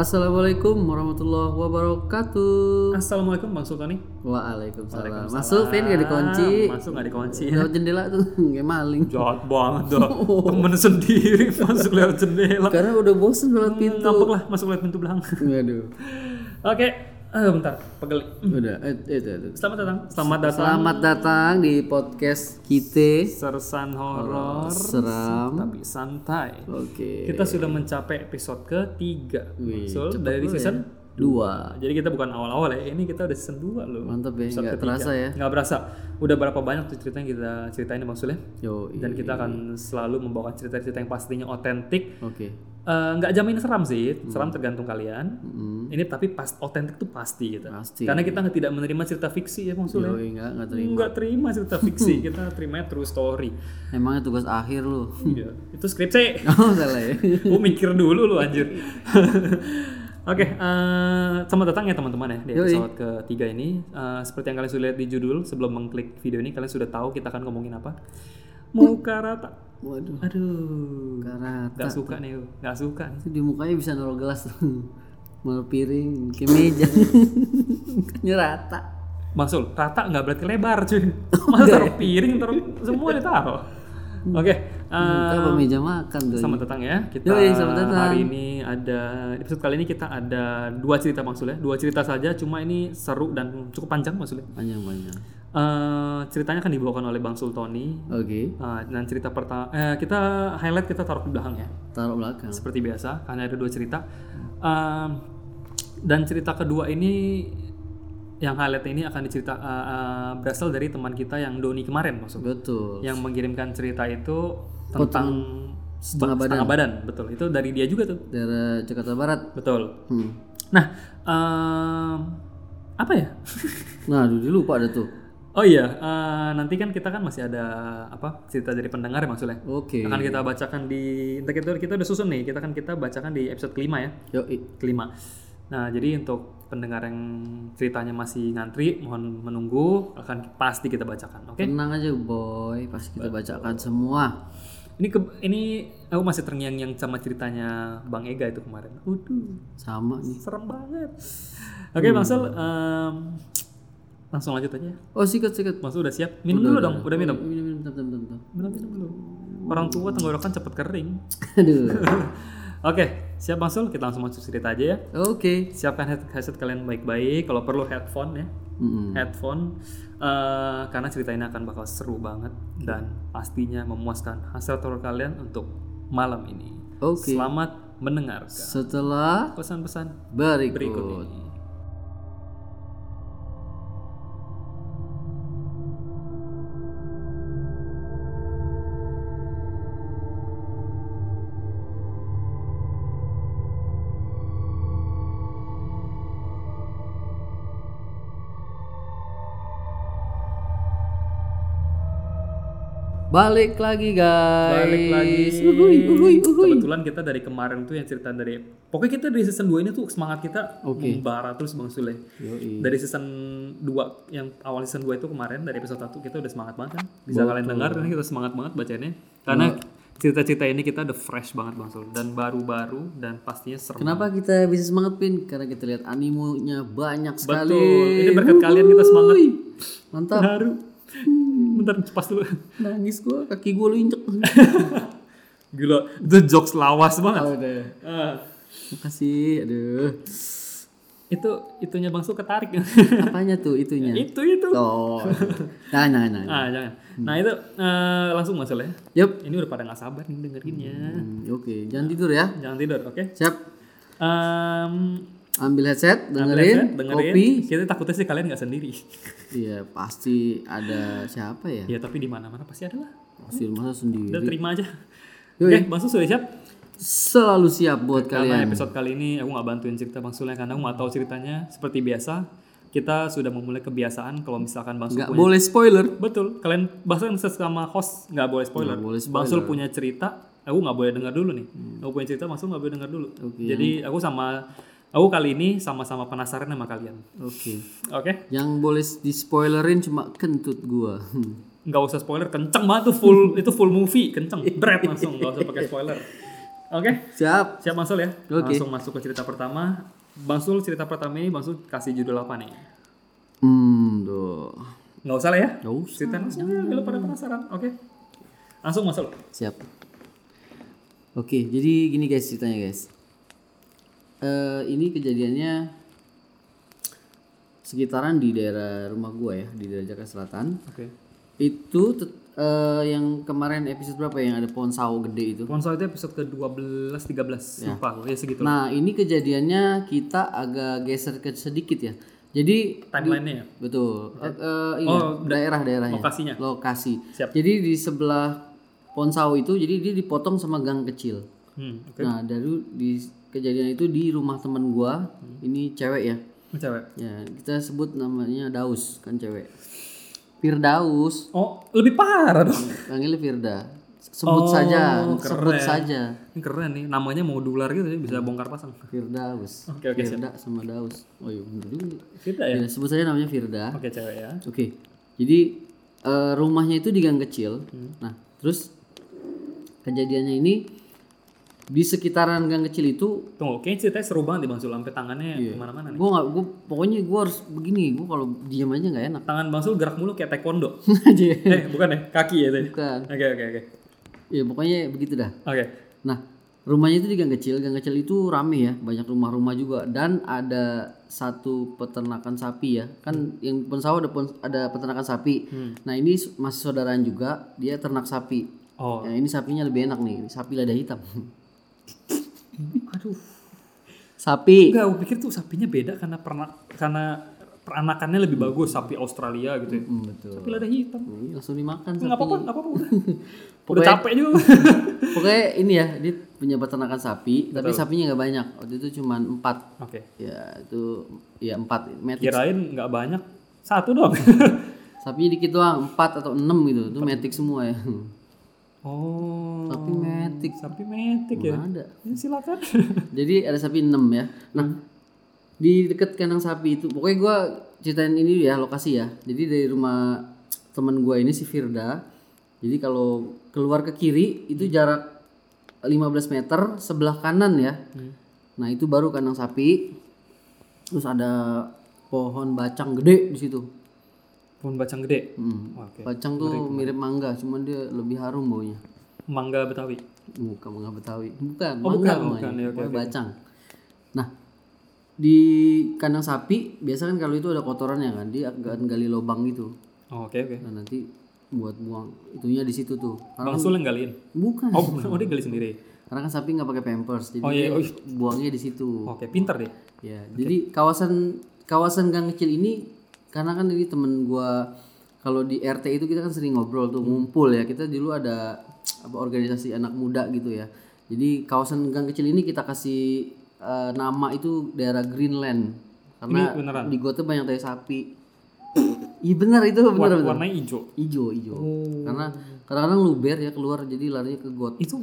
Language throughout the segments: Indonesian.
Assalamualaikum warahmatullahi wabarakatuh. Assalamualaikum Bang Sultani. Waalaikumsalam. Masuk, Vin gak dikunci. Masuk nggak dikunci. Lewat jendela tuh kayak maling. Jahat banget dah. Temen sendiri masuk lewat jendela. Karena udah bosen lewat pintu. Ngambek lah masuk lewat pintu belakang. Waduh. Oke, eh bentar, pegel. Udah, eh, itu, itu. Selamat datang. Selamat datang. Selamat datang di podcast kita. Sersan horor Seram. tapi santai. Oke. Kita sudah mencapai episode ketiga. Wih, cepet dari season Dua. Jadi kita bukan awal-awal ya, ini kita udah season 2 loh. Mantap ya, nggak terasa ya. Nggak berasa. Udah berapa banyak tuh cerita yang kita ceritain Bang Sul ya? Yo, Dan kita akan selalu membawa cerita-cerita yang pastinya otentik. Oke. Eh, Nggak jamin seram sih, seram tergantung kalian. Hmm. Ini tapi pas otentik tuh pasti gitu. Pasti. Karena kita nggak tidak menerima cerita fiksi ya Bang Sul ya. Yo, enggak, enggak terima. Nggak terima cerita fiksi, kita terimanya true story. Emangnya tugas akhir lu. Iya, itu skripsi. Oh, salah ya. Gue mikir dulu lu anjir. Oke, eh, selamat datang ya teman-teman ya di Yoi. episode ketiga ini. Eh, seperti yang kalian sudah lihat di judul sebelum mengklik video ini, kalian sudah tahu kita akan ngomongin apa. Muka rata. Waduh. Aduh, Karata. nggak suka nih, nggak suka. nih. Itu di mukanya bisa naruh gelas Malah piring ke meja Mukanya rata Maksud rata nggak berarti lebar cuy. Masa taruh piring, taruh semua ditaruh. Oke, eh, Muka apa meja makan tuh Selamat datang ya. Kita Yoi, selamat datang. hari ini ada episode kali ini kita ada dua cerita Bang Sule. Dua cerita saja, cuma ini seru dan cukup panjang Sule. Panjang-panjang Eh, ceritanya akan dibawakan oleh Bang Sultoni. Oke Eh, dan cerita pertama, eh, kita highlight kita taruh di belakang ya, Taruh belakang seperti biasa, karena ada dua cerita. Em, dan cerita kedua ini, yang highlight ini akan dicerita eh, eh, berasal dari teman kita yang Doni kemarin maksudnya, Betul yang mengirimkan cerita itu tentang setengah badan. setengah badan, betul. Itu dari dia juga tuh, Daerah Jakarta Barat betul. hmm. Nah, em, apa ya? Nah dia lupa ada tuh Oh iya, eh, nanti kan kita kan masih ada apa cerita dari pendengar ya maksudnya. Oke Akan kita bacakan di, entah kita kita udah susun nih, kita kan kita bacakan di episode kelima ya, Yoi kelima. Nah jadi untuk pendengar yang ceritanya masih ngantri, mohon menunggu, akan pasti kita bacakan, oke? Tenang aja boy Pasti kita bacakan semua Ini ke, ini aku masih terngiang-ngiang sama ceritanya Bang Ega itu kemarin. Waduh, Sama nih serem banget. Oke Bang Sel, em, langsung lanjut aja. Oh sikat sikat Bang Sul udah siap? Minum dulu dong, udah minum. Minum minum bentar bentar bentar Minum minum dulu. Orang tua tenggorokan cepet kering. Aduh Oke, siap Bang Sul, kita langsung masuk cerita aja ya. Oke Siapkan head- headset kalian baik-baik, kalau perlu headphone ya. Mm-mm. Headphone eh, karena cerita ini akan bakal seru banget dan pastinya memuaskan hasil teror kalian untuk malam ini. Oke Selamat mendengarkan Setelah pesan-pesan berikut, berikut ini. Balik lagi guys. Balik lagi. Uhuy, uhuy, uhuy. Kebetulan kita dari kemarin tuh yang cerita dari pokoknya kita dari season 2 ini tuh semangat kita membara terus Bang Sule. Yoi. Dari season 2 yang awal season 2 itu kemarin dari episode 1 kita udah semangat banget kan. Bisa kalian dengar ini kita semangat banget bacanya. Karena cerita-cerita ini kita udah fresh banget Bang Sul dan baru-baru dan pastinya serem. Kenapa kita bisa semangat pin? Karena kita lihat animonya banyak sekali. Betul. Ini berkat kalian kita semangat. Mantap. Baru. Bentar pas dulu. Nangis gua, kaki lu injek. Gila, itu jokes lawas banget. Oh, udah. Ah, Makasih. Aduh. itu itunya Bang Sul ketarik. Apanya tuh itunya? itu itu. Oh. Jangan, jangan, jangan. Ah, jangan. Nah, itu eh, langsung masalah ya. Yup. Ini udah pada nggak sabar nih dengerinnya. Hmm, Oke, jangan tidur ya. Jangan tidur, oke? Siap. Em, Ambil headset, ambil dengerin, headset, dengerin. kopi. Kita takutnya sih kalian nggak sendiri. Iya, pasti ada siapa ya? ya, tapi di mana-mana pasti ada lah. Pasti masa sendiri. Udah terima aja. Oke, Bang Sul sudah siap? Selalu siap buat Karena kalian. episode kali ini aku nggak bantuin cerita Bang Sul ya, karena aku nggak tahu ceritanya. Seperti biasa, kita sudah memulai kebiasaan kalau misalkan Bang Sul Nggak punya boleh spoiler. Betul, kalian bahkan sesama host nggak boleh spoiler. Nggak boleh Bang Sul punya cerita, aku nggak boleh dengar dulu nih. Aku punya cerita, Bang Sul nggak boleh dengar dulu. Jadi aku sama aku kali ini sama-sama penasaran sama kalian. Oke. Oke, Yang boleh di spoilerin cuma kentut gua. nggak usah spoiler, kenceng banget tuh full itu full movie, kenceng, berat langsung, nggak usah pakai spoiler. Oke, Siap. siap Bang Sul ya. Oke. Langsung masuk ke cerita pertama. Bang Sul cerita pertama ini Bang Sul kasih judul apa nih? Hmm, tuh. Nggak usah lah ya. Nggak usah. Cerita langsung ya, bila pada penasaran. Oke. Langsung Bang Sul. Siap. Oke, jadi gini guys ceritanya guys. Eh ini kejadiannya sekitaran di daerah rumah gua ya, di daerah Jakarta Selatan. Oke. Itu tet- eh, yang kemarin episode berapa ya, yang ada pohon sawo gede itu. Ponsel itu episode ke-12 13 lupa gue ya segitu. Nah, ini kejadiannya kita agak geser ke sedikit ya. Jadi Timeline-nya ya. betul. Eh, eh, iya, Oh, da- daerah-daerahnya. lokasinya. Lokasi. Siap. Jadi di sebelah pohon sawo itu jadi dia dipotong sama gang kecil. Hmm, oke. Nah, dari di kejadian itu di rumah temen gua, ini cewek ya. Ini Cewek. Ya, kita sebut namanya Daus, kan cewek. Firdaus, Oh, lebih parah dong. panggilnya Firda. Sebut Oh, saja, sebut keren. saja. Ini keren nih, namanya modular gitu ya, bisa bongkar pasang. Firdaus. Oke, oke, Firda sama Daus. Oh iya. Kita ya. Ya, sebut saja namanya Firda. Oke, cewek ya. Oke. Jadi eh, rumahnya itu di gang kecil. Nah, terus kejadiannya ini di sekitaran gang kecil itu Tunggu, kayaknya ceritanya seru banget Bang Sul, sampai tangannya ke mana-mana nih. gue nggak gue pokoknya gue harus begini gue kalau diam aja nggak enak. Tangan Bang Sul gerak mulu kayak taekwondo. aja. Eh, bukan ya? Kaki ya tadi. bukan. Oke, oke, oke. ya pokoknya begitu dah. Oke. nah rumahnya itu di gang kecil. Gang kecil itu rame ya banyak rumah-rumah juga. Dan ada satu peternakan sapi ya. Kan yang pun sawah ada ada peternakan sapi. Nah ini masih saudaraan juga dia ternak sapi. Oh, ya, ini sapinya lebih enak nih sapi lada hitam aduh. sapi Enggak, gue pikir tuh sapinya beda karena pernak karena peranakannya lebih bagus sapi Australia gitu ya. Hmm, betul Sapi lada hitam. Ini langsung dimakan Enggak apa-apa, enggak apa-apa. Udah, udah Pokoknya- capek juga. pokoknya ini ya dia punya peternakan sapi tapi sapinya nggak banyak waktu itu cuma empat Oke. ya itu ya empat metik Kirain nggak banyak. Satu dong. sapinya dikit doang empat atau enam gitu itu metik semua ya Oh. sapi metik. Sapi metik ya. ada. Ya, silakan. jadi ada sapi enam ya. Nah di dekat kandang sapi itu pokoknya gua ceritain ini ya lokasi ya. Jadi dari rumah teman gua ini si Firda jadi kalau keluar ke kiri itu jarak 15 meter sebelah kanan ya. Nah itu baru kandang sapi. Terus ada pohon bacang gede di situ Pohon bacang gede. Hmm. Oke. Bacang tuh mirip mangga, cuman dia lebih harum baunya. Mangga Betawi. Bukan mangga Betawi. Bukan, Oh, mangga bukan, namanya. bukan. Ya, Pokoknya oke. bacang. Nah, di kandang sapi biasa kan kalau itu ada kotorannya kan, dia akan gali lubang gitu. Oh, Oke, oke. Nah, nanti buat buang itunya di situ tuh. Karena Bang Sul yang galiin. bukan. Oh, bukan. Oh, dia gali sendiri. Karena kan sapi nggak pakai pampers, jadi Oh, iya, oh, iya. buangnya di situ. Oke, pintar deh. Ya, jadi kawasan kawasan gang kecil ini karena kan ini temen gua kalau di RT itu kita kan sering ngobrol tuh ngumpul ya. Kita dulu ada apa organisasi anak muda gitu ya. Jadi kawasan gang kecil ini kita kasih eh, nama itu daerah Greenland karena di gua tuh banyak tai sapi. Iya benar itu benar benar. warnanya hijau. Ijo ijo. Oh. Karena kadang-kadang luber ya keluar jadi larinya ke got. Itu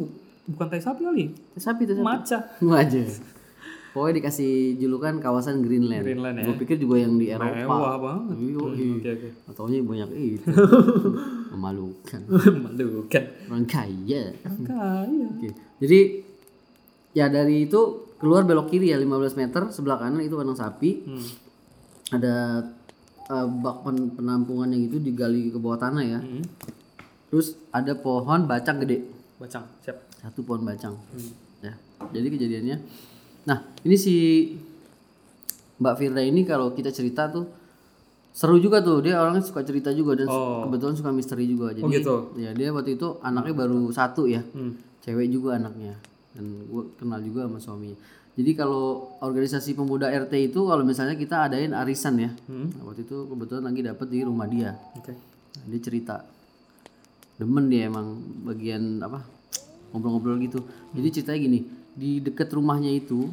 bukan tai sapi kali. Tai sapi tai sapi. Maca. aja. Pokoknya dikasih julukan kawasan Greenland. Greenland ya. Gue pikir juga yang di Eropa. Mewah banget. Iya, Hmm. Oke, oke. Ataunya banyak itu. Memalukan. Malu kan. Orang kaya. Kaya. Oke. Jadi ya dari itu keluar belok kiri ya 15 meter sebelah kanan itu kandang sapi. Hmm. Ada eh, bak pen- penampungannya gitu digali ke bawah tanah ya. Hmm. Terus ada pohon bacang gede. Bacang, siap. Satu pohon bacang. Hmm. Ya. Jadi kejadiannya. Nah, ini si Mbak Firda ini kalau kita cerita tuh seru juga tuh. Dia orangnya suka cerita juga dan Oh. kebetulan suka misteri juga. Jadi Oh, gitu. ya dia waktu itu anaknya baru satu ya. Hmm. Cewek juga anaknya. Dan gue kenal juga sama suaminya. Jadi kalau organisasi pemuda RT itu kalau misalnya kita adain arisan ya. Hmm. Nah, waktu itu kebetulan lagi dapet di rumah dia. Oke. Nah, dia cerita demen dia emang bagian apa ngobrol-ngobrol gitu jadi ceritanya gini di dekat rumahnya itu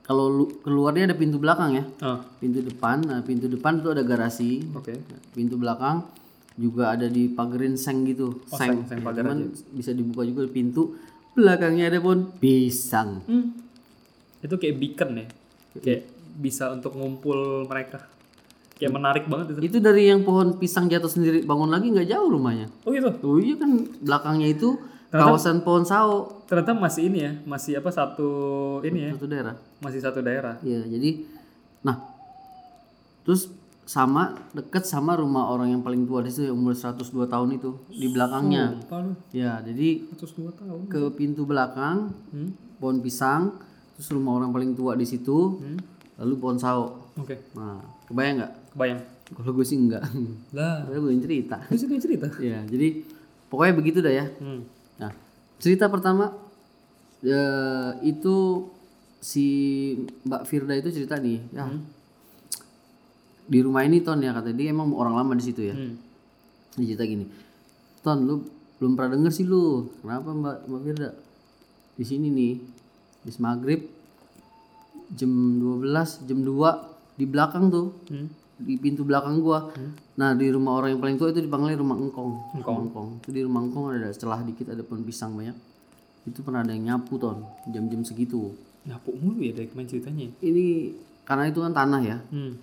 kalau lu- keluarnya ada pintu belakang ya Ah, pintu depan nah pintu depan itu ada garasi oke. pintu belakang juga ada di pagerin seng gitu seng, seng- seng Ya, cuman bisa dibuka juga pintu belakangnya ada pohon pisang Hmm. Itu kayak beacon ya. Kayak bisa untuk ngumpul mereka. Kayak menarik banget itu. itu dari yang pohon pisang jatuh sendiri bangun lagi nggak jauh rumahnya Oh gitu. oh iya kan belakangnya itu Ternyata- kawasan pohon sao Ternyata masih ini ya, masih apa satu ini ya, satu daerah. masih satu daerah. Iya, jadi nah terus sama deket sama rumah orang yang paling tua di situ yang umur 102 tahun itu di belakangnya. Ya, jadi 102 tahun. ke pintu belakang Hmm? pohon pisang, terus rumah orang paling tua di situ, Hmm? lalu pohon sao. Oke, Nah, kebayang nggak? kebayang. Kalau gue sih enggak. Lah, gue cerita. yang cerita. Ya, jadi pokoknya begitu dah ya. Hmm. Cerita pertama eh, itu si Mbak Firda itu cerita nih, ya di rumah ini Ton ya kata dia emang orang lama di situ ya. Hmm. Dia cerita gini, Ton lu belum pernah denger sih lu, kenapa Mbak Mbak Firda? Di sini nih, di maghrib jam 12, jam 2 di belakang tuh, Hmm. Di pintu belakang gua. Nah di rumah orang yang paling tua itu dipanggilnya rumah engkong. Engkong. Engkong. Itu di rumah engkong ada celah dikit ada pohon pisang banyak. Itu pernah ada yang nyapu ton jam-jam segitu. Nyapu mulu ya dari kemarin ceritanya. Ini karena itu kan tanah ya. Hmm.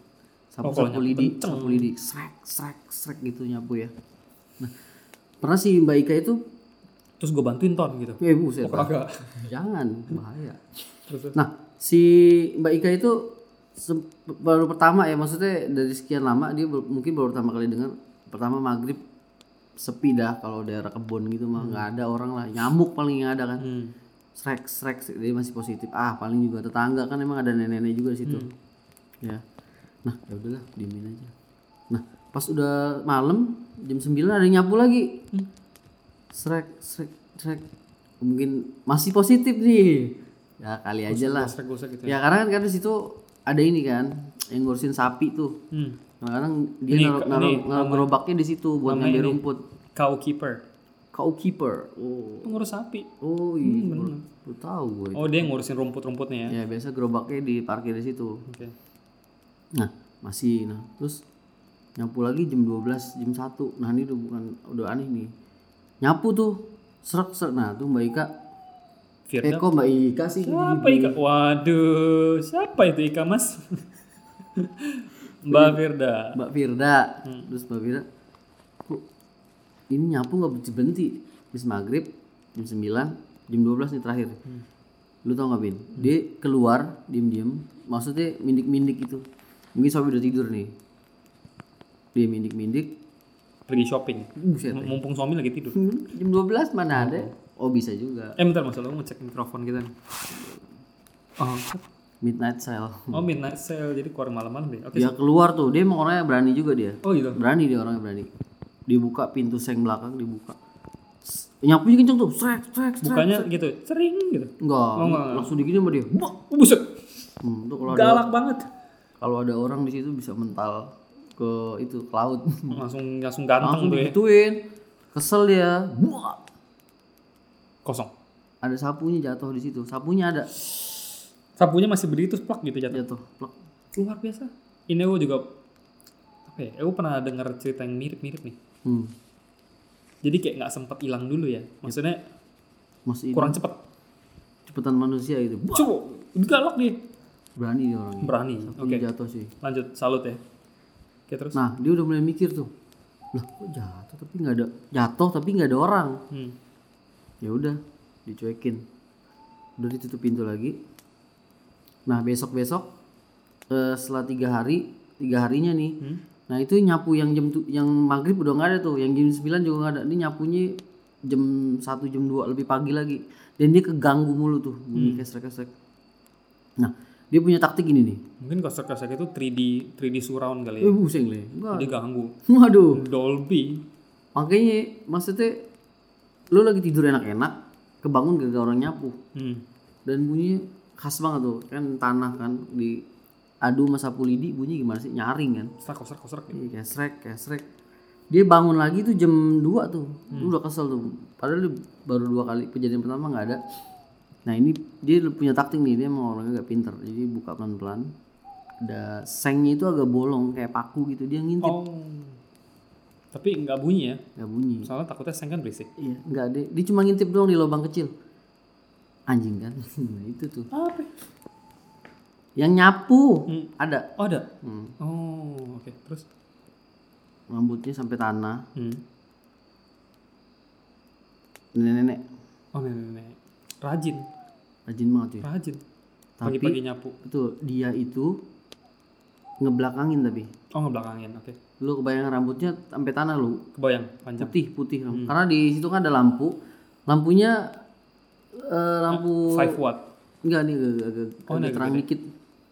Sapu Oh, sapu lidi, sapu lidi, srek srek srek gitu nyapu ya. Nah pernah si Mbak Ika itu, Terus gue bantuin ton gitu. eh buset, Kagak. jangan bahaya. Nah, si Mbak Ika itu baru pertama ya maksudnya dari sekian lama dia ber- mungkin baru pertama kali dengar pertama maghrib sepi dah kalau daerah kebun gitu mah nggak ada orang lah nyamuk paling yang ada kan. Hmm. srek srek dia masih positif. Ah paling juga tetangga kan emang ada nenek-nenek juga di situ. Ya. Nah ya udahlah diemin aja. Nah pas udah malam jam 9 ada yang nyapu lagi. Srek srek srek. Mungkin masih positif nih. Ya kali aja lah. gitu. Ya. Karena kan, kan di situ ada ini kan yang ngurusin sapi tuh. Hmm. Kadang-kadang dia Ini- naruh, naruh, ini naruh gerobaknya di situ buat ngambil rumput. Cow keeper. Cow keeper. Oh, Pengurus sapi. oh iya. baru, baru tahu gue. Oh dia yang ngurusin rumput-rumputnya ya. Ya biasa gerobaknya diparkir di situ. Oke. Nah masih nah terus nyapu lagi jam 12 jam 1 nah ini udah bukan udah aneh nih nyapu tuh serak serak nah tuh mbak Ika Firda. kok mbak Ika sih Siapa Ika? Waduh, siapa itu Ika Mas? Mbak Firda. Mbak Firda Hmm. terus Mbak Firda kok ini nyapu nggak berhenti berhenti bis maghrib jam 9 jam 12 nih terakhir Hmm. lu tau nggak bin dia keluar diem diem maksudnya mindik mindik gitu mungkin suami udah tidur nih dia mindik mindik Pergi shopping. buset M- Mumpung suami lagi tidur. Hmm, jam 12 mana ada oh bisa juga Eh bentar mas, lo ngecek mikrofon kita nih. Oh, midnight sale oh midnight sale jadi keluar malam-malam deh. Oke. dia keluar tuh dia emang orangnya berani juga dia Oh gitu. berani dia orangnya berani dibuka pintu seng belakang dibuka nyapunya kenceng tuh srek srek srek Bukannya gitu, sering gitu. enggak, enggak. langsung digini sama dia Wah, buset. hmm, tuh kalau ada Galak banget. kalau ada orang di situ bisa mental ke itu ke laut Langsung langsung ganteng langsung tuh ya. digituin kesel dia Buah! Kosong. ada sapunya jatuh di situ sapunya ada Sapunya masih berdiri terus plak gitu jatuh. jatuh plek. Luar biasa. Ini gue juga apa ya? Gue pernah dengar cerita yang mirip-mirip nih. hmm. Jadi kayak nggak sempat hilang dulu ya. Maksudnya masih kurang cepet. cepetan manusia itu Buah! Coba, galak dia. berani dia orangnya Berani. Oke, sapunya jatuh sih lanjut. Salut ya. Oke terus. nah dia udah mulai mikir tuh lah kok jatuh tapi nggak ada jatuh tapi nggak ada orang Hmm. Ya udah dicuekin. Udah ditutup pintu lagi. Nah besok besok eh, setelah tiga hari tiga harinya nih. Hmm. nah itu nyapu yang jam tu- yang maghrib udah nggak ada tuh. Yang jam 9 juga nggak ada. Ini nyapunya jam satu jam 2 lebih pagi lagi. Dan dia keganggu mulu tuh bunyi kesrek kesrek nah dia punya taktik ini nih. Mungkin kosek-kosek itu 3D 3D surround kali eh ya. pusing le Enggak. Dia ganggu. waduh. Dolby. makanya maksudnya lu lagi tidur enak-enak kebangun gara orang nyapu. Hmm. dan bunyinya khas banget tuh kan tanah kan di adu sama sapu lidi bunyi gimana sih? Nyaring kan? Serak, koserak, koserak. Iya, kayak srek kayak srek. Dia bangun lagi tuh jam 2 tuh. Lu udah kesel tuh. Padahal dia baru dua kali kejadian pertama nggak ada. Nah ini dia punya taktik nih dia emang orangnya gak pinter. Jadi buka pelan pelan ada sengnya itu agak bolong kayak paku gitu. Dia ngintip. Oh. Tapi nggak bunyi ya. nggak bunyi Soalnya takutnya seng kan berisik. iya nggak ada dia cuma ngintip doang di lubang kecil anjing kan nah, itu tuh Apa? yang nyapu Hmm. ada Oh ada. Hmm. Oh oke. Terus? rambutnya sampai tanah Hmm. nenek-nenek Oh nenek-nenek. Rajin, rajin banget cuy rajin. Tapi- Pagi-pagi nyapu. betul dia itu ngebelakangin tapi Oh ngebelakangin, oke. Lu kebayang rambutnya sampai tanah lu Kebayang, panjang. putih putih karena di situ kan ada lampu lampunya eh, lampu 5 watt. enggak nih agak, agak, Oh, agak terang agak dikit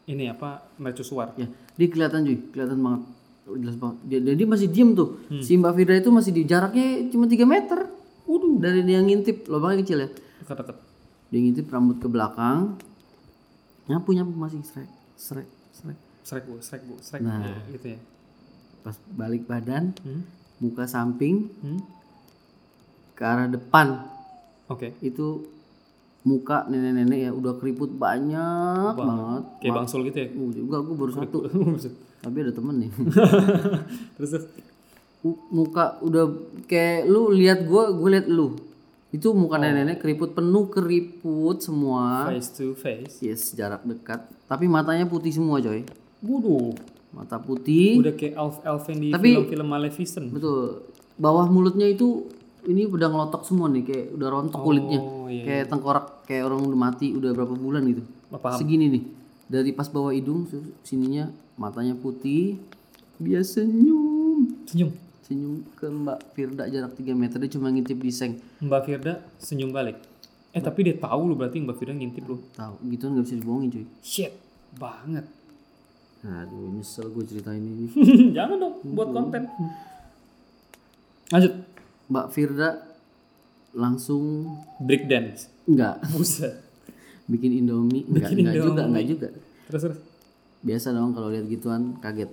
Ini apa? Mercusuar. ya dia kelihatan cuy kelihatan banget Oh, jelas banget dia, dia masih diem tuh Hmm. si Mbak Firda itu masih di jaraknya cuma 3 meter Waduh. dari dia ngintip lubangnya kecil ya Dekat-dekat. dia ngintip rambut ke belakang nyapu nyapu masih srek srek srek Srek bu, srek bu, srek. Nah. Ya, gitu ya. Pas balik badan Hmm? muka samping Hmm? ke arah depan Oke. itu muka nenek-nenek ya udah keriput banyak banget Kayak Bang Sul gitu ya. Uh, juga gue baru satu tapi ada temen nih terus muka udah kayak lu lihat gue gue lihat lu itu muka nenek-nenek keriput penuh keriput semua face to face. yes jarak dekat tapi matanya putih semua coy Waduh. Mata putih Udah kayak elf elfen di Tapi- film-film Maleficent. betul bawah mulutnya itu ini udah ngelotok semua nih kayak udah rontok kulitnya Oh iya. kayak tengkorak kayak orang udah mati udah berapa bulan gitu Paham. segini nih dari pas bawah hidung sininya matanya putih dia senyum Senyum. senyum ke Mbak Firda jarak 3 meter dia cuma ngintip di seng Mbak Firda senyum balik. Eh tapi dia tahu lu berarti Mbak Firda ngintip lu. tahu gitu nggak bisa dibohongin cuy Shit. Banget. Aduh nyesel gue ceritain ini Jangan dong buat konten. Lanjut. Mbak Firda langsung Break dance. enggak Buset. bikin indomie enggak Bikin enggak juga Indomie. enggak juga Terus terus. biasa dong kalau lihat gituan kaget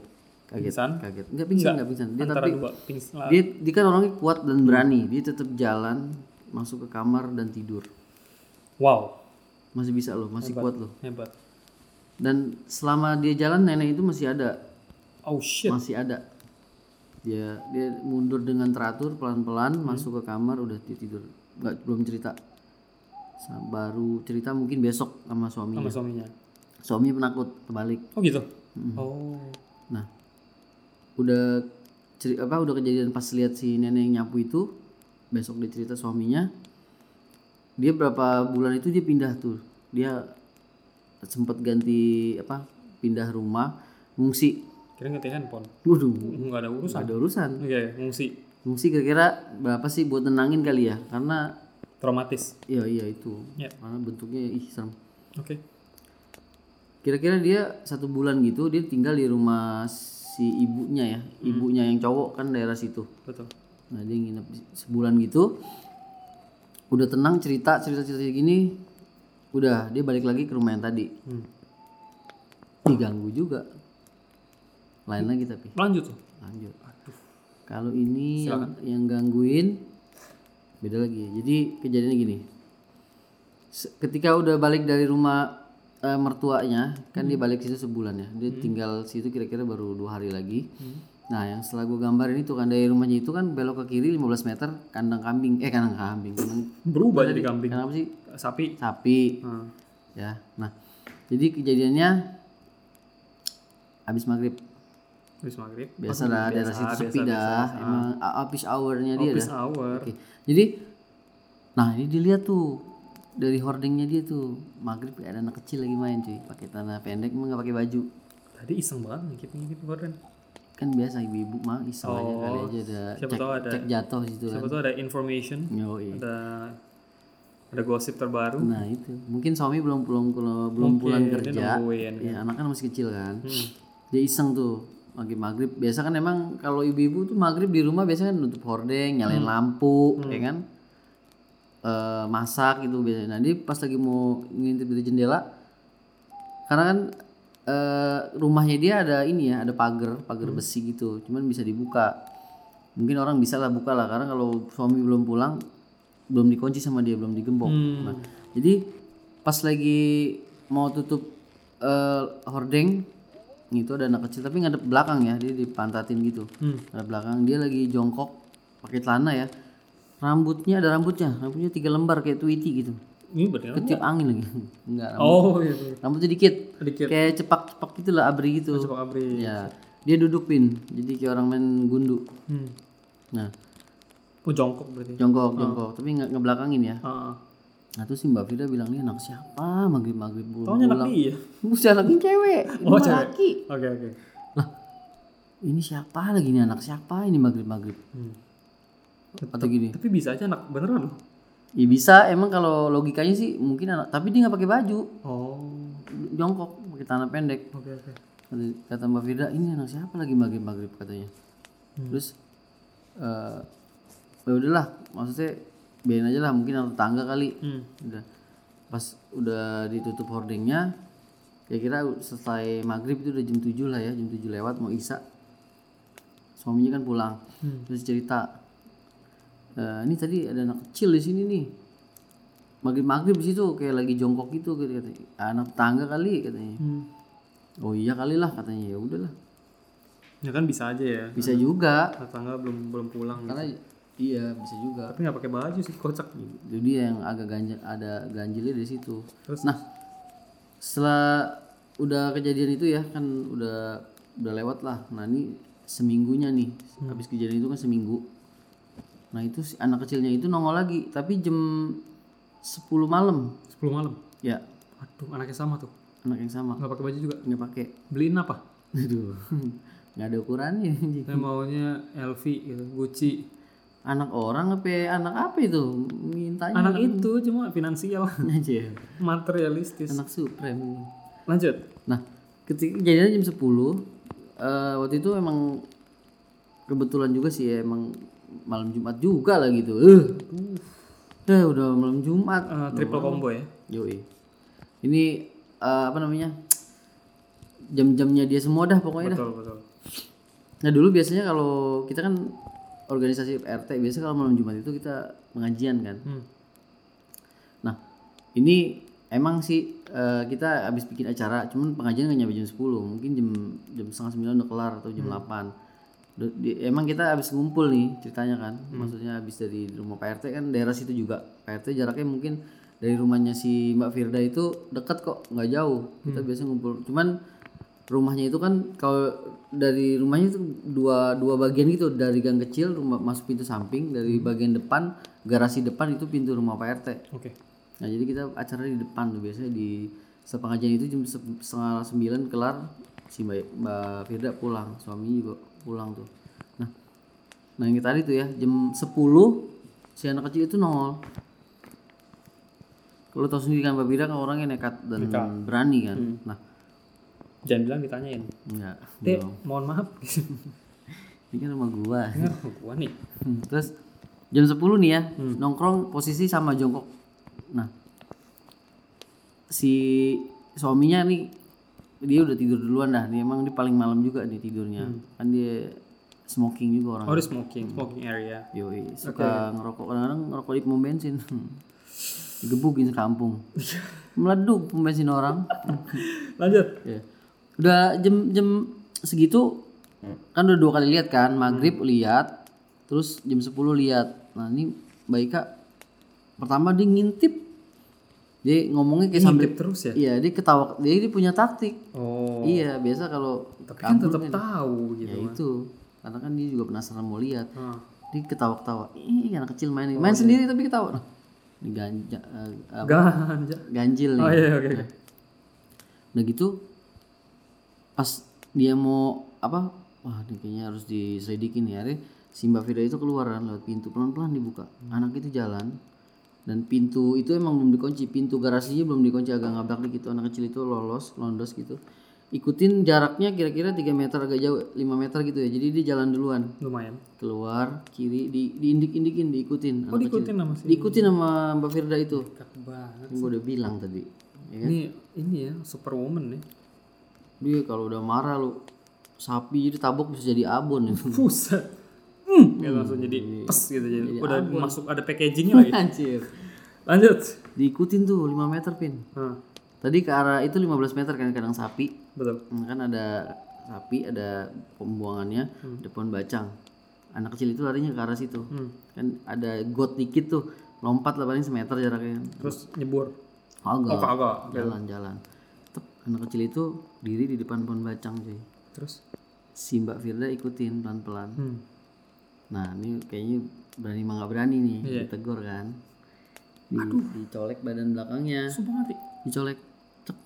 kaget Pingsan? kaget enggak pingsan enggak pingsan dia Antara tapi dua pingsan. dia, dia kan orangnya kuat dan berani dia tetap jalan masuk ke kamar dan tidur Wow. masih bisa loh masih kuat loh Hebat. Dan selama dia jalan nenek itu masih ada. Oh shit. masih ada. Dia dia mundur dengan teratur pelan-pelan masuk ke kamar udah dia tidur. Nggak belum cerita. Baru cerita mungkin besok sama suaminya. Sama suaminya. suaminya penakut kebalik. Oh gitu. Oh. nah udah ceri apa udah kejadian pas lihat si nenek yang nyapu itu besok dia cerita suaminya. Dia berapa bulan itu dia pindah tuh. Dia sempat ganti apa pindah rumah ngungsi Kira ngetik handphone. waduh Enggak ada urusan. nggak ada urusan Iya, ya, ngungsi. ngungsi kira-kira berapa sih buat tenangin kali ya karena Traumatis. iya iya itu Ya. karena bentuknya ih serem Oke. kira-kira dia satu bulan gitu dia tinggal di rumah si ibunya ya ibunya yang cowok kan daerah situ Betul. nah dia nginep sebulan gitu udah tenang cerita cerita cerita gini udah dia balik lagi ke rumah yang tadi. Hmm. diganggu juga. Lain lagi tapi. Lanjut tuh. lanjut. Kalau ini yang, yang gangguin beda lagi jadi kejadiannya gini. Ketika udah balik dari rumah eh, mertuanya kan dia balik situ sebulan ya. Dia tinggal situ kira-kira baru dua hari lagi. Nah yang setelah gue gambarin itu kan dari rumahnya itu kan belok ke kiri 15 meter kandang kambing. Eh kandang kambing. Kandang Berubah jadi kambing. kandang apa sih Sapi. sapi Hmm. ya nah jadi kejadiannya habis maghrib Habis maghrib. biasa lah daerah situ sepi dah emang a- habis hournya dia Habis dah hour. Oke. jadi nah ini dilihat tuh dari hordingnya dia tuh maghrib ada anak kecil lagi main cuy pakai tanah pendek emang nggak pakai baju Tadi iseng banget ngikip ngikip gorden. kan biasa ibu-ibu mah iseng aja kali aja ada Oh, cek, tahu ada- cek jatuh situ kan Siapa tuh ada information, Yoi. ada ada gosip terbaru. nah itu mungkin suami belum pulang pulang belum pulang kerja nungguin. ya anak kan masih kecil kan Hmm. dia iseng tuh lagi maghrib biasa kan emang kalau ibu-ibu tuh maghrib di rumah biasanya kan nutup hordeng nyalain Hmm. lampu ya kan Eh, masak gitu biasanya nah dia pas lagi mau ngintip dari jendela karena kan eh, rumahnya dia ada ini ya ada pagar pagar Hmm. besi gitu cuman bisa dibuka mungkin orang bisa lah buka lah karena kalau suami belum pulang belum dikunci sama dia belum digembok Hmm. Nah, jadi pas lagi mau tutup eh, hordeng itu ada anak kecil tapi ngadep belakang ya dia dipantatin gitu Hmm. ngadep belakang dia lagi jongkok pakai celana ya rambutnya ada rambutnya rambutnya tiga lembar kayak tweety gitu Ini bener. ketiup angin lagi enggak rambut. Oh iya. iya. rambutnya dikit Sedikit. kayak cepak-cepak gitu lah abri gitu Coba abri. ya dia duduk pin jadi kayak orang main gundu Hmm. nah Oh jongkok berarti. jongkok jongkok tapi nggak ngebelakangin ya Ah, ah. Nah terus si Mbak Firda bilang nih anak siapa maghrib maghrib pulang. Taunya anak dia. Bukan anaknya cewek. Oh, Ini cewek. Oke oke. Lah ini siapa lagi nih anak siapa ini maghrib maghrib. Hmm. Atau gini. Tapi bisa aja anak beneran loh. Ya bisa emang kalau logikanya sih mungkin anak tapi dia nggak pakai baju Oh. jongkok pakai tanah pendek. Oke oke. Kata, kata Mbak Firda ini anak siapa lagi maghrib maghrib katanya. Terus eh ya udahlah maksudnya biarin aja lah mungkin anak tetangga kali. Hmm. udah pas udah ditutup hordingnya ya kira selesai maghrib itu udah jam 7 lah ya jam 7 lewat mau isa suaminya kan pulang Hmm. terus cerita "Eh, ini tadi ada anak kecil di sini nih maghrib maghrib di situ kayak lagi jongkok gitu gitu katanya anak tangga kali katanya Hmm. oh iya kali lah katanya ya udahlah Ya kan bisa aja ya. bisa juga Tetangga belum belum pulang. karena iya bisa juga Tapi nggak pakai baju sih kocak. itu dia yang agak ganjil ada ganjilnya di situ Terus? nah setelah udah kejadian itu ya kan udah udah lewat lah nah ini seminggunya nih habis kejadian itu kan seminggu nah itu si anak kecilnya itu nongol lagi tapi jam 10 malam 10 malam. ya Aduh anaknya sama tuh. anak yang sama Nggak pakai baju juga. nggak pakai Beliin apa? aduh nggak ada ukurannya. Saya maunya LV gitu, Gucci. Anak orang apa anak apa itu mintanya Anak itu cuma finansial, aja materialistis. anak supreme. Lanjut. Nah, ketika kejadian jam 10 eh, waktu itu emang kebetulan juga sih ya, emang malam Jumat juga lah gitu. Eh. Dah udah malam Jumat. Eh, triple combo ya. Yoi. Ini eh, apa namanya? Jam-jamnya dia semua dah pokoknya dah. Betul betul. Nah, dulu biasanya kalau kita kan organisasi RT biasanya kalau malam Jumat itu kita pengajian kan. Hmm. Nah, ini emang sih eh, kita habis bikin acara, cuman pengajian nggak nyampe jam 10, mungkin jam jam setengah sembilan udah kelar atau jam 8. Udah- di- emang kita habis ngumpul nih ceritanya kan, maksudnya habis dari rumah Pak RT kan daerah situ juga. Pak RT jaraknya mungkin dari rumahnya si Mbak Firda itu dekat kok, nggak jauh. Kita biasa ngumpul. Cuman rumahnya itu kan kalau dari rumahnya itu dua dua bagian gitu dari gang kecil rumah masuk pintu samping dari bagian depan garasi depan itu pintu rumah Pak RT Oke. Nah jadi kita acara di depan tuh biasanya di sepengajian itu jam se- setengah sembilan kelar si Mbak, Mbak Firda pulang, suaminya juga pulang tuh. Nah, nah yang tadi tuh ya jam 10 si anak kecil itu nongol. Kalau tahu sendiri kan Mbak Firda kan orangnya nekat dan berani kan. Nah, Jangan bilang ditanyain. enggak. Dek, mohon maaf. Ini kan rumah gua. Dengar gua nih. Hmm, Terus jam 10 nih ya, nongkrong posisi sama jongkok. Nah, si suaminya nih dia udah tidur duluan dah. Nih emang dia paling malam juga nih tidurnya. Kan dia smoking juga orang. Oh, di smoking, smoking area. Yoi, suka ngerokok kadang-kadang ngerokok di pom bensin. Digebukin sekampung. Meleduk pom bensin orang. Lanjut. Ya. Udah jam jam segitu kan udah dua kali lihat kan maghrib lihat terus jam 10 lihat nah ini Mbak Ika pertama dia ngintip dia ngomongnya kayak sambil terus ya? iya dia ketawa dia, dia punya taktik Oh. iya biasa kalau Tapi kan tetap tahu gitu. ya itu karena kan dia juga penasaran mau lihat Ah. dia ketawa-ketawa ih anak kecil main nih main sendiri tapi ketawa nah, ini ganja apa, Ganja. ganjil nih Oh iya oke oke. Udah gitu pas dia mau apa wah ini kayaknya harus diselidikin nih akhirnya si Mbak Firda itu keluar kan lewat pintu pelan-pelan dibuka. Anak itu jalan dan pintu itu emang belum dikunci. Pintu garasinya belum dikunci agak ngabrak dikit. Anak kecil itu lolos londos gitu. Ikutin jaraknya kira-kira 3 meter agak jauh 5 meter gitu ya. Jadi dia jalan duluan. Lumayan. keluar kiri di diindik-indikin diikutin Oh anak kecil. diikutin sama si diikutin sama Mbak Firda itu. Kakak banget. gue udah bilang tadi ya kan? Ini ini ya superwoman nih. Dia kalau udah marah lu sapi jadi tabok bisa jadi abon itu. Buset. Hmm. Gitu, langsung jadi pes gitu jadi. Udah masuk ada packagingnya lagi. Anjir. Lanjut. Diikutin tuh 5 meter pin. Nah, Tadi ke arah itu 15 meter kan kadang sapi. betul. Nah, kan ada sapi, ada pembuangannya, ada pohon bacang. Anak kecil itu larinya ke arah situ. Hmm. Kan ada got dikit tuh. Lompat lah paling semeter jaraknya. Terus nyebur. Agak. Oh kagak. Jalan-jalan. Tep, anak kecil itu diri di depan pohon bacang cuy. Terus. Si Mbak Firda ikutin pelan-pelan. Hmm. Nah ini kayaknya berani mah nggak berani nih Iya. ditegur kan. Di, dicolek badan belakangnya Sumpah mati. dicolek cek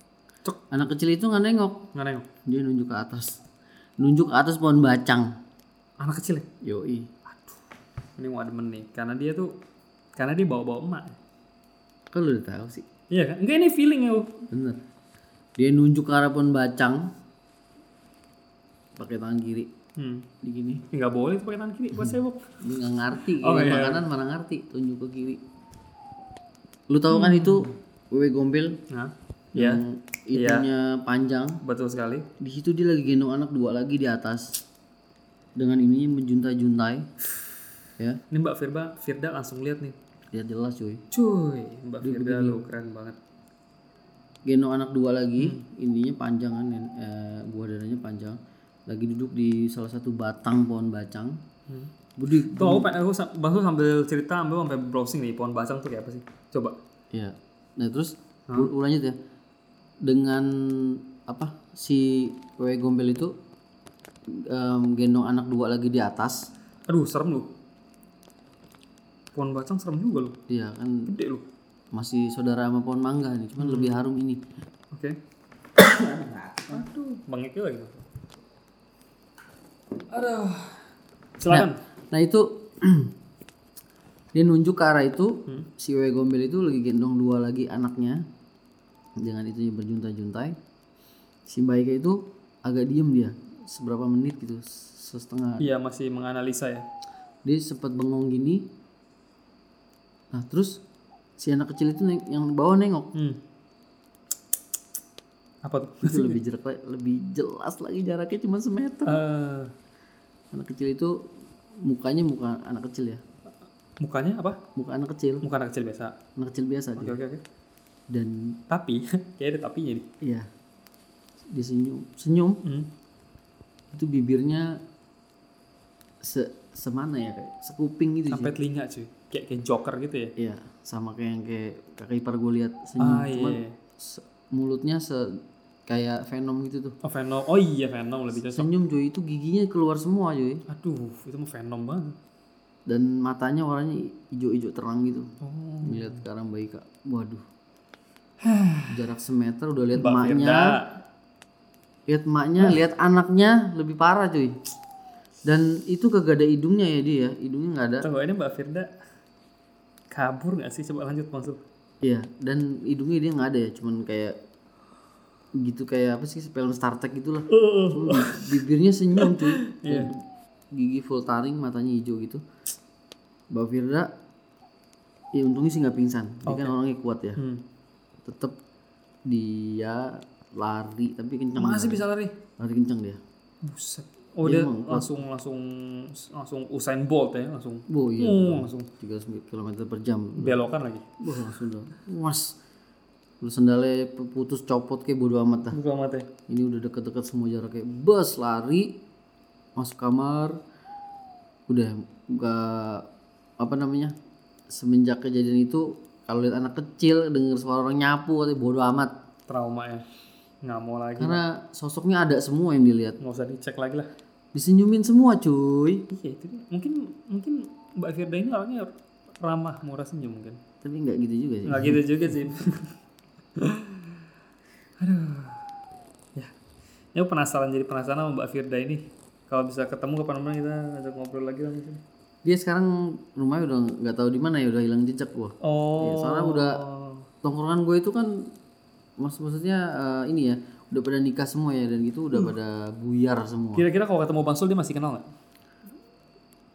Cek. anak kecil itu nggak nengok Nggak nengok. dia nunjuk ke atas nunjuk ke atas pohon bacang Anak kecil ya? yoi Ini mau demen nih. Karena dia tuh, karena dia bawa-bawa emak. kan lu udah tahu sih Iya kan? Enggak ini feeling ya. Bener dia nunjuk ke arah pohon bacang. Pakai tangan kiri. Hmm. di gini. Nggak boleh pakai tangan kiri buat sibuk. dia nggak ngerti. Oh, iya. makanan mana ngerti? Tunjuk ke kiri. Lu tahu kan itu wewe gombel? Nah, ya yang itunya panjang. Betul sekali. di situ dia lagi gendong anak dua lagi di atas. Dengan ininya menjuntai-juntai. Ya. Ini Mbak Firda, Firda langsung lihat nih. lihat jelas cuy. Cuy, Mbak Firda lu keren banget. Gendong anak dua lagi Hmm. ininya panjang kan eh, buah dadanya panjang lagi duduk di salah satu batang pohon bacang Hmm. Budi Tuh aku, aku, aku sambil cerita ambil sampai browsing nih pohon bacang tuh kayak apa sih? Coba. ya nah terus u- u- lanjut ya dengan apa si wewe gombel itu em, gendong anak dua lagi di atas Aduh, serem lu. Pohon bacang serem juga lu. iya kan Gede lu. Masih saudara sama pohon mangga nih cuman lebih harum ini Oke. Aduh, Bang Eki lagi. Aduh. Silakan. Nah itu dia nunjuk ke arah itu si wewe gombel itu lagi gendong dua lagi anaknya dengan itunya berjuntai-juntai. Si baiknya itu agak diem dia seberapa menit gitu setengah. Iya, masih menganalisa ya. Dia sempat bengong gini. Nah terus si anak kecil itu neng- yang bawah nengok Hmm. Apa tuh? itu lebih jelas lebih jelas lagi jaraknya cuma semeter. Eh, Anak kecil itu mukanya muka anak kecil ya, mukanya apa? muka anak kecil, Muka anak kecil biasa. anak kecil biasa Oke, dia. oke, oke. Dan Tapi, kayak ada tapinya nih. Iya. Dia senyum, senyum Hmm. itu bibirnya se semana ya kayak sekuping gitu sih. Sampai telinga cuy. Kayak kayak joker gitu ya. Iya, sama kayak yang kayak kakak ipar gue lihat senyum, Ah, cuman iya. se- mulutnya se kayak Venom gitu tuh. Oh, Venom. Oh iya, Venom lebih cocok. Senyum cuy itu giginya keluar semua cuy Aduh, itu mah Venom banget. dan matanya warnanya hijau-hijau terang gitu. Oh. Ngeliat sekarang bayi kak, waduh. Jarak semeter udah lihat emaknya, Firda. lihat emaknya, lihat anaknya lebih parah cuy. Dan itu kagak ada hidungnya ya dia, ya. hidungnya nggak ada. Tunggu ini Mbak Firda kabur nggak sih? Coba lanjut maksud. Iya, dan hidungnya dia nggak ada ya, cuman kayak gitu kayak apa sih film Star Trek gitulah. Bi- bibirnya senyum cuy. Iya. Gigi full taring, matanya hijau gitu. Mbak Firda, ya untungnya sih nggak pingsan. Dia kan orangnya kuat ya. Hmm. Tetep dia lari tapi kencang. Masih bisa lari? Lari kencang dia. Buset. Oh dia langsung langsung langsung Usain Bolt ya langsung. Oh iya, Oh, langsung 30 km per jam. belokan lagi. Wah langsung udah. Was. Lu sendalnya putus copot kayak bodo amat dah. Buka mata. ini udah deket-deket semua jaraknya bus lari masuk kamar udah nggak apa namanya semenjak kejadian itu kalau lihat anak kecil denger suara orang nyapu katanya bodo amat Trauma ya. Nggak mau lagi. karena sosoknya ada semua yang dilihat Nggak usah dicek lagi lah. Disenyumin semua cuy Iya itu. Mungkin mungkin Mbak Firda ini orangnya ramah, murah senyum mungkin. tapi nggak gitu juga sih Nggak gitu juga sih. Aduh. Ya. Ya aku penasaran jadi penasaran sama Mbak Firda ini. Kalau bisa ketemu kapan-kapan kita ajak ngobrol lagi lah mungkin. dia sekarang rumahnya udah nggak tahu di mana ya udah hilang jejak gua Oh. Ya, soalnya udah tongkrongan gue itu kan mas maksudnya eh, ini ya udah pada nikah semua ya dan gitu udah pada buyar semua Kira-kira kalau ketemu Bang Sul dia masih kenal nggak?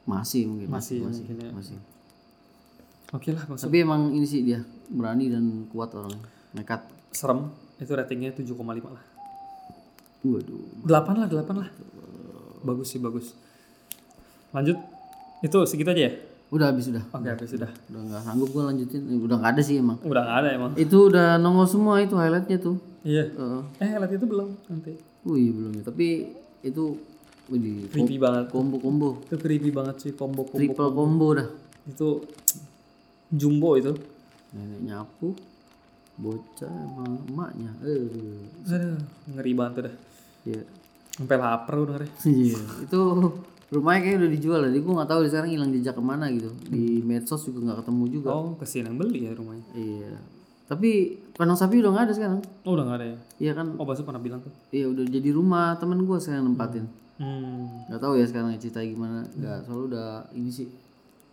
masih mungkin Masih, masih mungkin ya. masih Oke lah Bang Sul. tapi emang ini sih dia berani dan kuat orangnya nekat Serem. Itu ratingnya 7,5 lah. waduh 8 lah, 8 lah. Bagus sih, bagus. Lanjut. Itu segitu aja ya? udah habis udah Oke, habis sudah. udah nggak sanggup gue lanjutin udah nggak ada sih emang Udah nggak ada emang. itu udah nongol semua itu highlightnya tuh Iya. Heeh. Eh, lihat itu belum nanti. wih belum ya tapi itu wih Creepy banget. combo combo Itu creepy banget sih combo-combo. triple combo dah Itu jumbo itu. nenek nyapu bocah sama emaknya eh Aduh, ngeri banget tuh dah. ya Sampai lapar udah ngeri. Iya, itu rumahnya kayak udah dijual jadi gue nggak tahu sekarang hilang jejak ke mana gitu di medsos juga nggak ketemu juga Oh, kesian yang beli ya rumahnya. iya tapi kandang sapi udah nggak ada sekarang Oh, udah nggak ada ya. iya kan Oh, Basu pernah bilang tuh. iya udah jadi rumah temen gue sekarang nempatin Hmm. nggak tahu ya sekarang cerita gimana nggak soalnya udah ini sih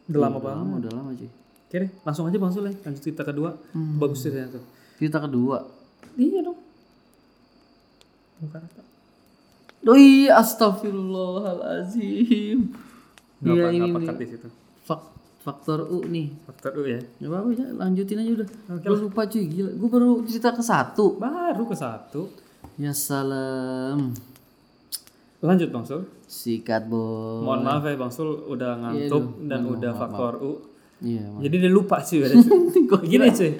Udah lama udah banget. lama udah lama cuy Oke deh, langsung aja Bang Sul ya. Lanjut cerita kedua. Bagus ceritanya tuh. cerita kedua Iya dong. Bukan apa. Doi astagfirullahalazim Iya ini pekat di situ. Fak- faktor U nih Faktor U ya. Ya apa ya, lanjutin aja udah. Gue lupa cuy, gila. Gue baru cerita ke satu. Baru ke satu. Ya salam. Lanjut Bang Sul. Sikat boy. Mohon maaf ya Bang Sul udah ngantuk dan udah faktor U. Iya. Jadi dia lupa sih. Gini cuy.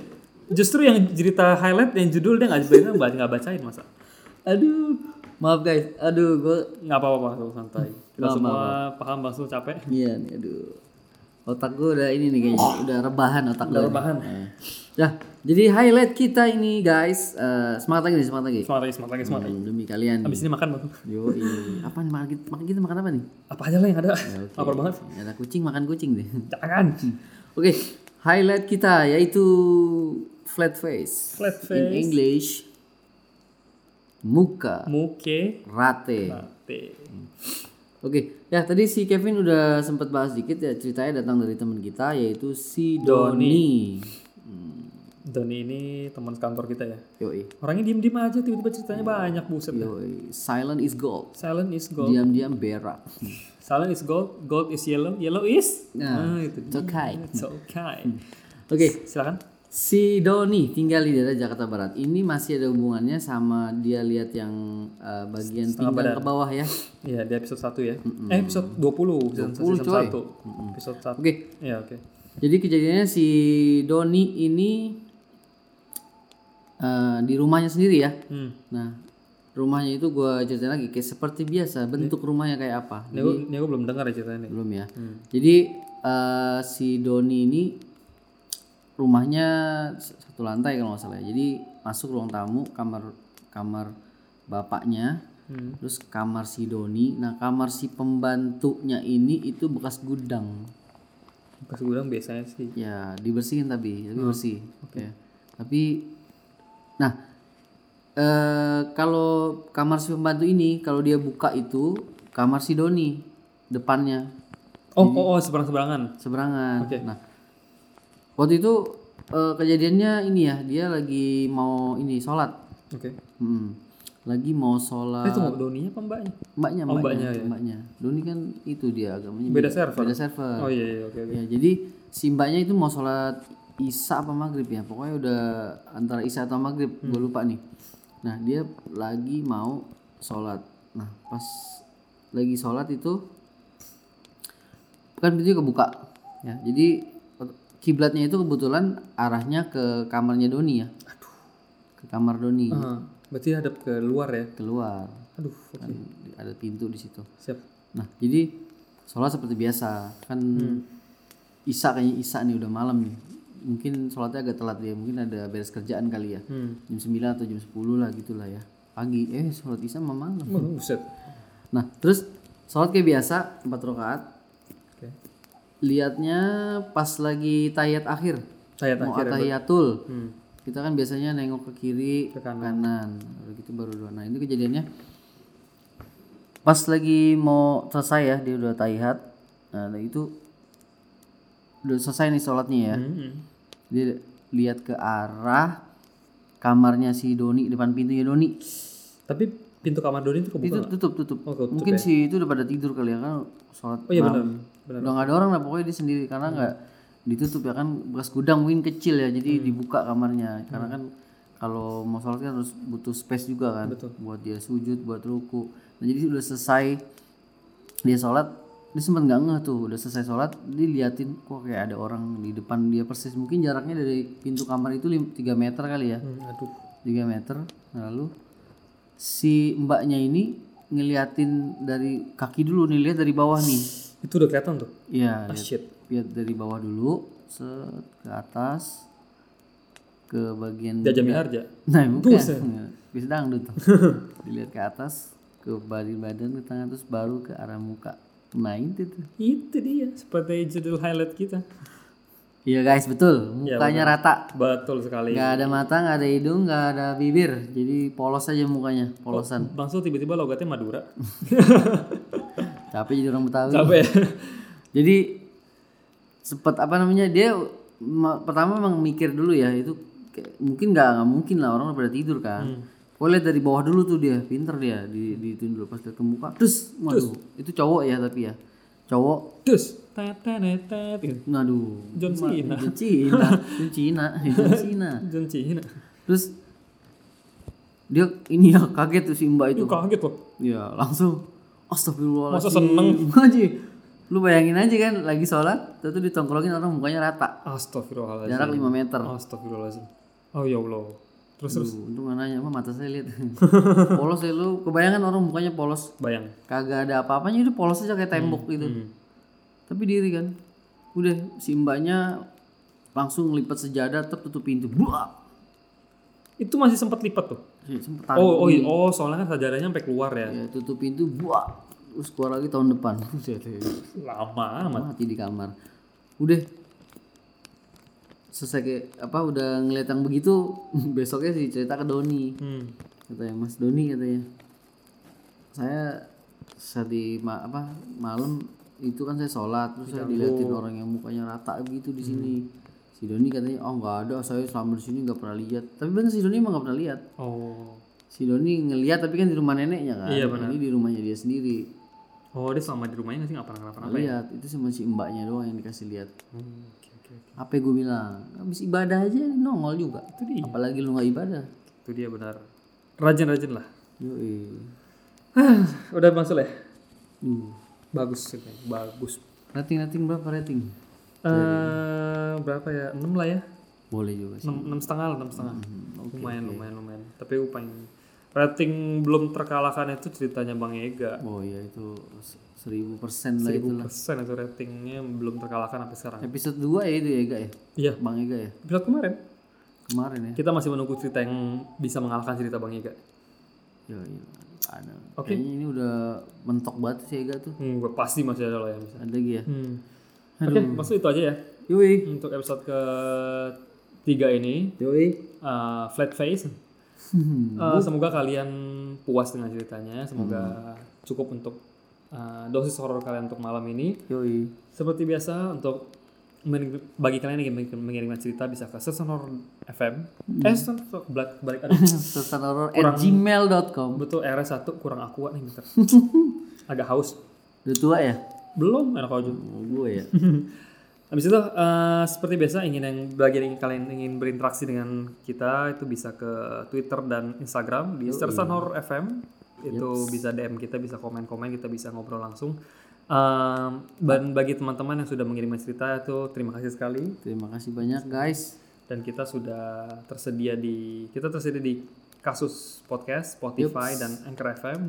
Justru yang cerita highlight yang judul dia nggak bacain nggak bacain masa. Aduh, maaf guys. Aduh, gue. Nggak apa-apa Bang Sul santai. Kita semua paham Bang Sul capek. Iya nih, aduh. Otak gue udah ini nih kayaknya, udah rebahan otak Udah gue. rebahan. Ya, jadi highlight kita ini guys, eh, semangat lagi nih, semangat lagi. Semangat lagi, semangat lagi, semangat lagi. Hmm, demi kalian. nih. Habis ini makan Bang. Yo, apa nih makan kita, makan kita makan apa nih? Apa aja lah yang ada. Lapar banget. Ada kucing makan kucing deh. Jangan. Oke, highlight kita yaitu flat face. Flat In face. English, muka Muke. rate. Latte. Oke, ya tadi si Kevin udah sempat bahas dikit ya ceritanya datang dari teman kita yaitu si Doni. Doni ini teman kantor kita ya. Yoi, Orangnya diem-diem aja tiba-tiba ceritanya banyak buset. yoi. Silent is gold. Silent is gold. Diam-diam berak. Silent is gold, gold is yellow, yellow is. Nah, Ah, itu. it's okay. It's okay. Oke, Silakan. Si Doni tinggal di daerah Jakarta Barat. Ini masih ada hubungannya sama dia lihat yang uh, bagian pinggang ke bawah ya. Iya, di episode 1 ya. Eh, episode 20, season, 20, season coy. 1. Episode 1. Oke, Iya, oke. Jadi kejadiannya si Doni ini eh, di rumahnya sendiri ya. Hmm. Nah, rumahnya itu gue ceritain lagi kayak seperti biasa. Bentuk rumahnya kayak apa? Ini gue, ini gue belum dengar ya ceritanya. Belum ya. Jadi eh, si Doni ini rumahnya satu lantai kalau nggak salah. ya. Jadi masuk ruang tamu, kamar kamar bapaknya, Hmm. terus kamar si Doni. Nah, kamar si pembantunya ini itu bekas gudang. Gue bilang biasanya sih. Ya, dibersihin tapi, tapi bersih. Ya. Tapi nah eh kalau kamar si pembantu ini kalau dia buka itu kamar si Doni depannya Oh, oh, oh, seberang-seberangan. seberangan. Oke. Nah, waktu itu eh, kejadiannya ini ya, dia lagi mau ini sholat. Oke. Hmm. Lagi mau sholat. tunggu, Doninya apa mbaknya? Mbaknya, Oh, mbaknya, mbaknya, ya. mbaknya. Doni kan itu dia agamanya Beda server. Beda server. Oh iya, iya, oke, oke. Ya, jadi si mbaknya itu mau sholat isya apa maghrib ya, pokoknya udah antara isya atau maghrib, Hmm. gue lupa nih. Nah dia lagi mau sholat. Nah pas lagi sholat itu kan pintunya kebuka, ya. Jadi kiblatnya itu kebetulan arahnya ke kamarnya Doni ya, ke kamar Doni Ah, berarti hadap ke luar ya. keluar, Aduh, oke. kan ada pintu di situ. Siap. Nah, jadi sholat seperti biasa. Kan Isa kayaknya Isa nih udah malam nih. Mungkin sholatnya agak telat ya. Mungkin ada beres kerjaan kali ya. Hmm. Jam 9 atau jam 10 lah gitulah ya. Pagi. Eh, sholat Isa malam. Oh, buset. Nah, terus sholat kayak biasa 4 rakaat. Oke. Lihatnya pas lagi tahiyat akhir. Tayat Mau akhir. ya, atahiyatul. Hmm. Kita kan biasanya nengok ke kiri, Ke kanan. kanan. Baru gitu baru doa. Nah, ini kejadiannya pas lagi mau selesai ya, dia udah tahiyat. Nah, itu udah selesai nih sholatnya ya. Hmm. Dia lihat ke arah kamarnya si Doni depan pintunya Doni. Tapi pintu kamar Doni itu kebuka. Itu tutup tutup. Oh, ketutup Mungkin si itu udah pada tidur kali ya kan sholat Oh iya malam. Benar. Udah nggak ada orang lah pokoknya dia sendiri. Karena nggak ditutup ya kan bekas gudang mungkin kecil ya jadi dibuka kamarnya. Karena kan kalau mau sholat kan harus butuh space juga kan Betul. buat dia sujud buat ruku. Nah jadi udah selesai dia sholat dia sempat nggak ngeh tuh. Udah selesai sholat dia liatin kok kayak ada orang di depan dia persis. Mungkin jaraknya dari pintu kamar itu 3 meter kali ya. Hmm, aduh. 3 meter. Lalu si mbaknya ini ngeliatin dari kaki dulu nih lihat dari bawah nih Itu udah kelihatan tuh. iya Ah, lihat, shit. lihat dari bawah dulu set ke atas ke bagian Jajah Miharja. nah bukan bisa dangdut tuh dilihat ke atas ke badan badan ke tengah terus baru ke arah muka Nah itu tuh. Itu dia seperti judul highlight kita. Iya guys betul. Iya, Mukanya rata. Betul sekali. Nggak ada mata, nggak ada hidung, nggak ada bibir. Jadi polos aja mukanya, polosan. Bang Sul tiba-tiba logatnya Madura. Capek jadi orang Betawi. Capek. Jadi sempet apa namanya dia ma- pertama emang mikir dulu ya itu kayak- mungkin nggak nggak mungkin lah orang udah pada tidur kan. Lihat dari bawah dulu tuh dia, pinter dia di di itu dulu pas lihat ke muka. Terus, waduh, itu cowok ya tapi ya. Cowok, Terus. Tet, tet, tet, tet, gitu. waduh. John Cena. John Cena, John Cena, John Cena. John Cena. Terus dia ini ya kaget tuh si Mbak itu. Kaget loh. Ya langsung Astagfirullahaladzim. Masa seneng? Haji. Lu bayangin aja kan lagi sholat, terus tuh ditongkrongin orang mukanya rata. Astagfirullahaladzim. Jarak 5 meter. Astagfirullahaladzim. Oh ya Allah. Terus terus. Tuh, untung nanya, apa mata saya lihat. polos ya lu, kebayangan orang mukanya polos. Bayang. Kagak ada apa-apanya, udah polos aja kayak tembok gitu. Hmm. Tapi diri kan. Udah, si mbaknya langsung lipat sejadah, tertutup pintu. Buah! Itu masih sempat lipat tuh. Sempet Oh, oh, iya. oh, soalnya kan sajadahnya sampai keluar ya. ya, tutup pintu, buah! Terus keluar lagi tahun depan. Buset, ya. Lama amat. mati di kamar udah selesai kayak apa udah ngeliat yang begitu besoknya sih cerita ke Doni Hmm. katanya Mas Doni katanya saya saat di ma- apa malam itu kan saya sholat terus saya diliatin orang yang mukanya rata gitu di sini si Doni katanya oh nggak ada saya selama di sini nggak pernah lihat tapi bener si Doni emang nggak pernah lihat Oh. si Doni ngeliat tapi kan di rumah neneknya kan Iya, benar. ini di rumahnya dia sendiri Oh, dia selama di rumahnya nggak sih nggak pernah kenapa-napa ya? lihat itu cuma si mbaknya doang yang dikasih lihat Hmm, oke, oke, oke. apa gue bilang habis ibadah aja nongol juga Itu dia. apalagi lu nggak ibadah Itu dia benar. Rajin-rajin lah. Yoi. Udah masuk ya? Uh. Bagus bagus. rating rating berapa rating Eh berapa ya? 6 lah ya. boleh juga sih 6, setengah lah, 6 setengah. Hmm, lumayan, lumayan, lumayan. Tapi gue pengen rating belum terkalahkan itu ceritanya Bang Ega. oh iya itu seribu persen lah itu 1000 persen itu ratingnya belum terkalahkan sampai sekarang. episode 2 ya itu ya Ega ya Iya, Bang Ega ya episode kemarin. kemarin ya Kita masih menunggu cerita yang bisa mengalahkan cerita Bang Ega. Yoi. ada Oke. kayaknya ini udah mentok banget sih Ega tuh Hmm, pasti masih ada lah yang bisa. ada lagi ya Hmm. Oke, maksud itu aja ya. Yoi Untuk episode ke tiga ini, Yoi uh, flat face. Uh, semoga kalian puas dengan ceritanya. Semoga cukup untuk uh, dosis horor kalian untuk malam ini. Yoi Seperti biasa untuk bagi kalian yang ingin mengirimkan cerita bisa ke Season Horror FM. Eh, Season Horror- balik at gmail.com Betul RS1 kurang akuat nih bentar. Agak haus. Udah tua ya? Belum enak aja. Oh, gue ya Habis itu eh, seperti biasa ingin yang bagi yang kalian ingin berinteraksi dengan kita itu bisa ke Twitter dan Instagram di Sersan Horror FM. Itu bisa DM kita, bisa komen-komen, kita bisa ngobrol langsung. Em, dan bagi teman-teman yang sudah mengirimkan cerita itu terima kasih sekali Terima kasih banyak guys dan kita sudah tersedia di kita tersedia di kasus podcast Spotify dan Anchor FM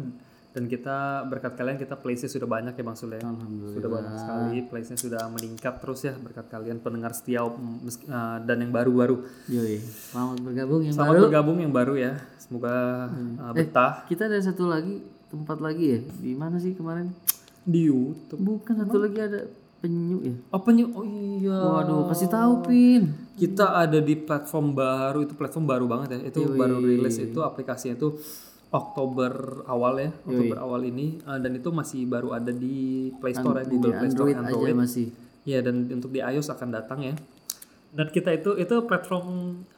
dan kita berkat kalian kita playsnya sudah banyak ya Bang Sule Alhamdulillah. Sudah banyak sekali playsnya sudah meningkat terus ya berkat kalian pendengar setia eh, dan yang baru-baru. Yoi. Selamat bergabung yang selamat baru. bergabung yang baru ya. Semoga eh, betah. Kita ada satu lagi tempat lagi ya? Di mana sih kemarin? Di YouTube. Bukan satu lagi ada penyu ya? Apa nih oh iya. Waduh kasih tahu pin. Kita ada di platform baru itu platform baru banget ya. Itu baru rilis itu aplikasinya itu Oktober awal ya Oktober awal ini eh, dan itu masih baru ada di Play Store ya Google Play Store Android Android. aja masih. Ya dan untuk di iOS akan datang ya. Dan kita itu itu platform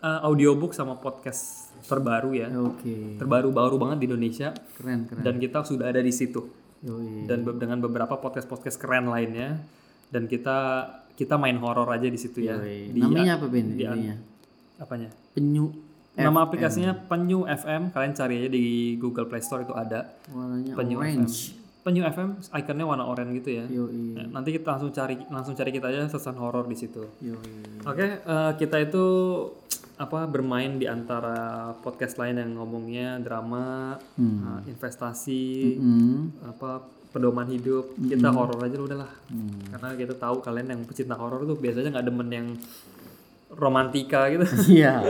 eh, audiobook sama podcast terbaru ya. Oke. Terbaru baru banget di Indonesia. Keren keren. Dan kita sudah ada di situ. Yoi. dan be- dengan beberapa podcast podcast keren lainnya. Dan kita kita main horor aja di situ ya. Di namanya apa pin di- apanya? Penyu Nama aplikasinya Penyu FM. Kalian cari aja di Google Play Store itu ada. warnanya Penyu orange Penyu FM, ikonnya warna oranye gitu ya. Yoi. Nah, Nanti kita langsung cari langsung cari kita aja sesan horor di situ. Oke, eh, kita itu apa bermain di antara podcast lain yang ngomongnya drama, eh, investasi, Hmm. apa pedoman hidup. Kita horor aja udah lah. Karena kita tahu kalian yang pecinta horor tuh biasanya nggak demen yang romantika gitu. Iya.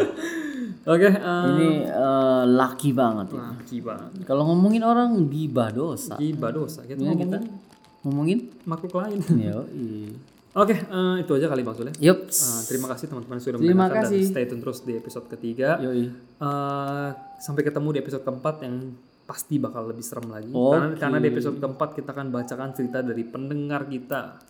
Oke, eh, Ini eh, laki banget ya. laki banget. Kalau ngomongin orang gibah dosa. Gibah dosa gitu Ngomongin, kita. ngomongin? makhluk lain. Yo, Oke, eh, itu aja kali Bang Sule. Yup. Eh, terima kasih teman-teman sudah Terima mendengarkan kasih. dan stay tune terus di episode ketiga. Yoi. Eh, sampai ketemu di episode keempat yang pasti bakal lebih serem lagi. Oke. Karena karena di episode keempat kita akan bacakan cerita dari pendengar kita.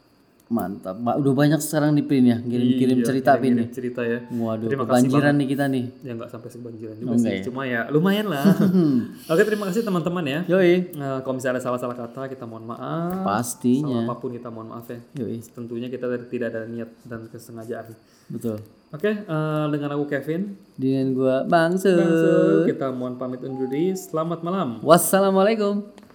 Mantap. Mbak, udah banyak sekarang di pin ya, kirim-kirim Iya, cerita pin kirim-kirim nih. cerita ya. Waduh, Terima kasih kebanjiran nih kita nih. Ya nggak sampai sebanjiran juga Oh, sih. ya? Cuma ya lumayan lah. Oke, terima kasih teman-teman ya. Yoi. Eh, kalau misalnya ada salah-salah kata kita mohon maaf. Pastinya. Sama apa pun kita mohon maaf ya. Yoi. Tentunya kita tidak ada niat dan kesengajaan. Betul. Oke, eh, dengan aku Kevin, Dengan gua Bang Su. Bang Sul, kita mohon pamit undur diri. Selamat malam. Wassalamualaikum.